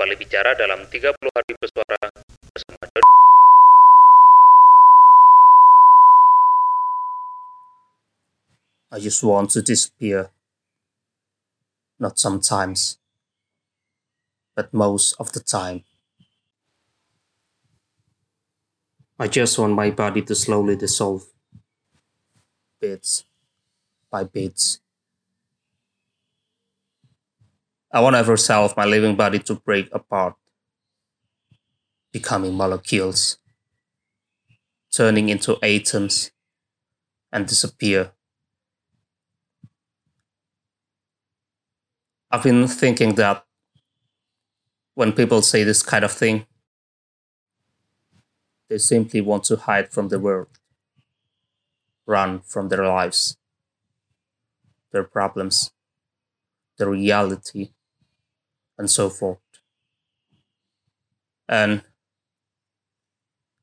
kembali bicara dalam 30 hari bersuara bersama I just want to disappear. Not sometimes, but most of the time. I just want my body to slowly dissolve, bits by bits. I want every cell of my living body to break apart, becoming molecules, turning into atoms, and disappear. I've been thinking that when people say this kind of thing, they simply want to hide from the world, run from their lives, their problems, their reality, and so forth. And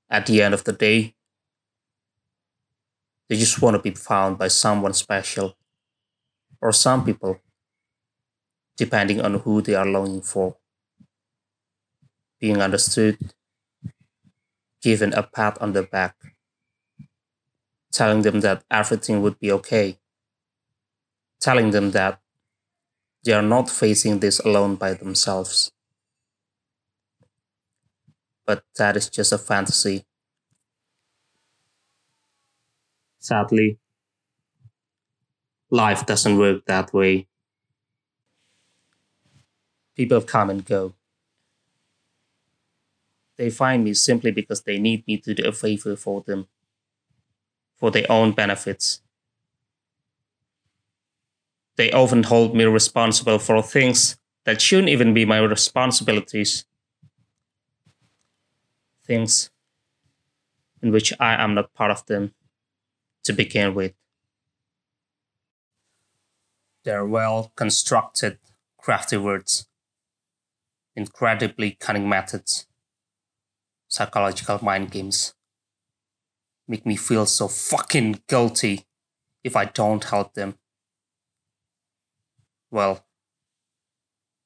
at the end of the day, they just want to be found by someone special, or some people depending on who they are longing for. Being understood, given a pat on the back, telling them that everything would be okay, telling them that they are not facing this alone by themselves. But that is just a fantasy. Sadly, life doesn't work that way people come and go. They find me simply because they need me to do a favor for them, for their own benefits. They often hold me responsible for things that shouldn't even be my responsibilities. Things in which I am not part of them to begin with. They're well constructed, crafty words incredibly cunning methods, psychological mind games, make me feel so fucking guilty if I don't help them. Well,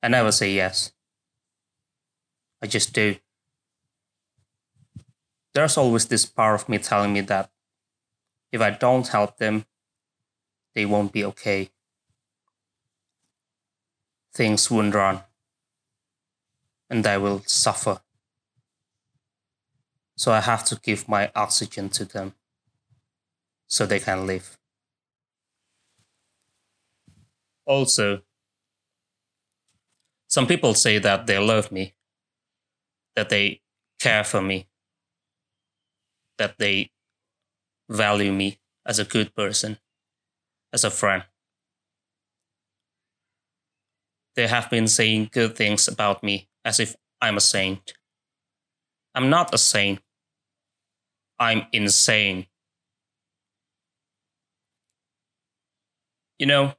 I never say yes. I just do. There's always this part of me telling me that if I don't help them, they won't be okay. Things won't run and I will suffer. So I have to give my oxygen to them so they can live. Also, some people say that they love me, that they care for me, that they value me as a good person, as a friend. They have been saying good things about me as if I'm a saint. I'm not a saint. I'm insane. You know,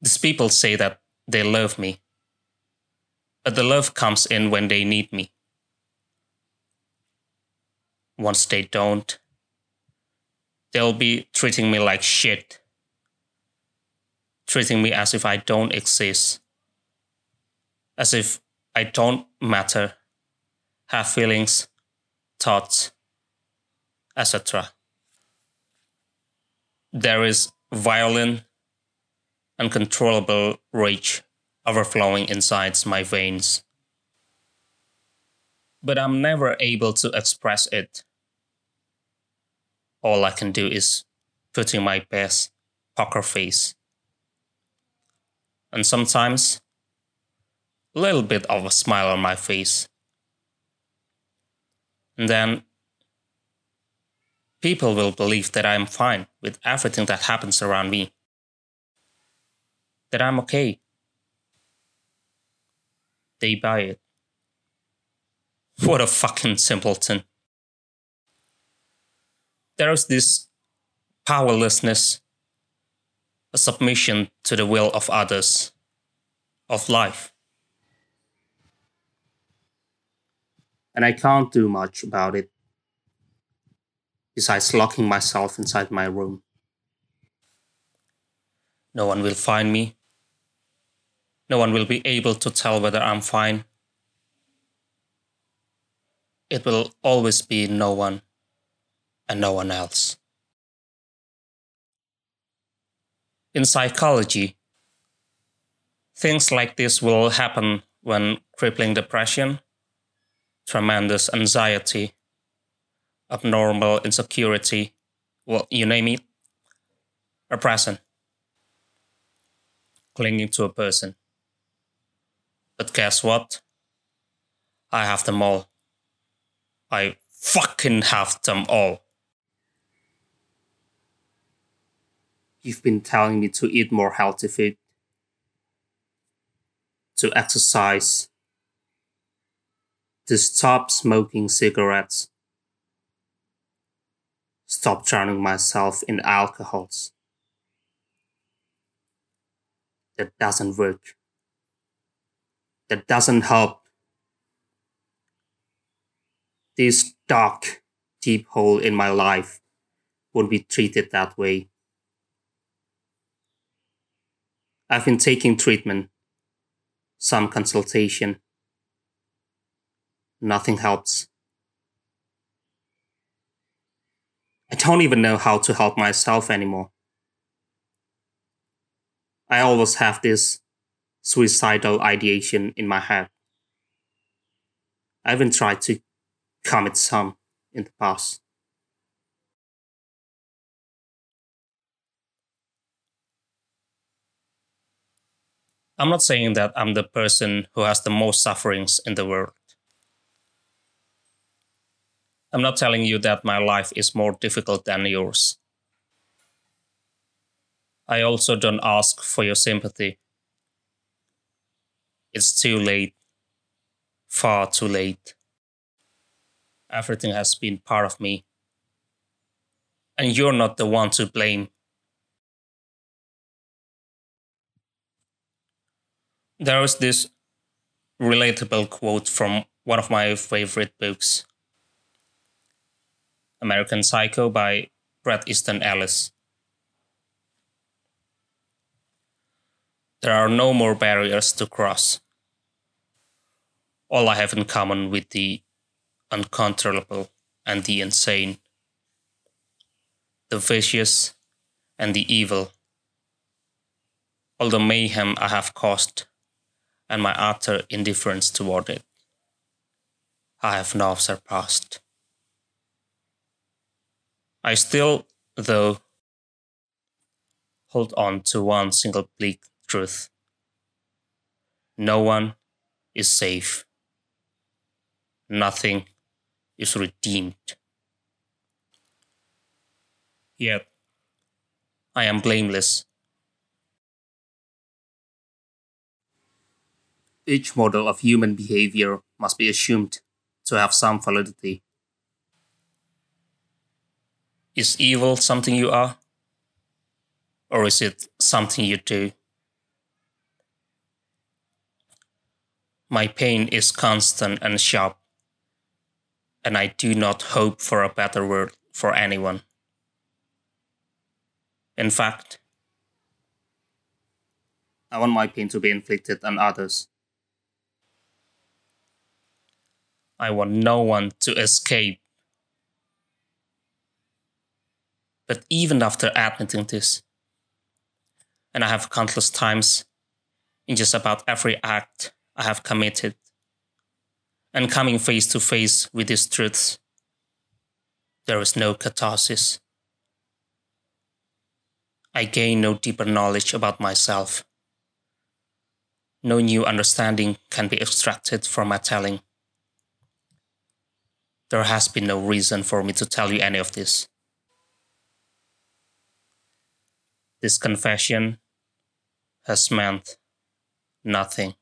these people say that they love me, but the love comes in when they need me. Once they don't, they'll be treating me like shit, treating me as if I don't exist as if I don't matter, have feelings, thoughts, etc. There is violent, uncontrollable rage overflowing inside my veins. But I'm never able to express it. All I can do is putting my best poker face. And sometimes a little bit of a smile on my face. And then people will believe that I'm fine with everything that happens around me, that I'm okay. They buy it. What a fucking simpleton. There is this powerlessness, a submission to the will of others, of life. and I can't do much about it besides locking myself inside my room. No one will find me. No one will be able to tell whether I'm fine. It will always be no one and no one else. In psychology, things like this will happen when crippling depression, tremendous anxiety, abnormal insecurity, well, you name it, are present. Clinging to a person. But guess what? I have them all. I fucking have them all. You've been telling me to eat more healthy food, to exercise, to stop smoking cigarettes, stop drowning myself in alcohols. That doesn't work. That doesn't help. This dark, deep hole in my life won't be treated that way. I've been taking treatment, some consultation. Nothing helps. I don't even know how to help myself anymore. I always have this suicidal ideation in my head. I even tried to commit some in the past. I'm not saying that I'm the person who has the most sufferings in the world. I'm not telling you that my life is more difficult than yours. I also don't ask for your sympathy. It's too late. Far too late. Everything has been part of me. And you're not the one to blame. There is this relatable quote from one of my favorite books American Psycho by Bret Easton Ellis. There are no more barriers to cross. All I have in common with the uncontrollable and the insane, the vicious and the evil, all the mayhem I have caused and my utter indifference toward it. I have now surpassed. I still, though, hold on to one single bleak truth. No one is safe. Nothing is redeemed. Yet, I am blameless each model of human behavior must be assumed to have some validity. Is evil something you are? Or is it something you do? My pain is constant and sharp, and I do not hope for a better world for anyone. In fact, I want my pain to be inflicted on others I want no one to escape. But even after admitting this, and I have countless times in just about every act I have committed, and coming face to face with these truths, there is no catharsis. I gain no deeper knowledge about myself. No new understanding can be extracted from my telling. There has been no reason for me to tell you any of this. This confession has meant nothing.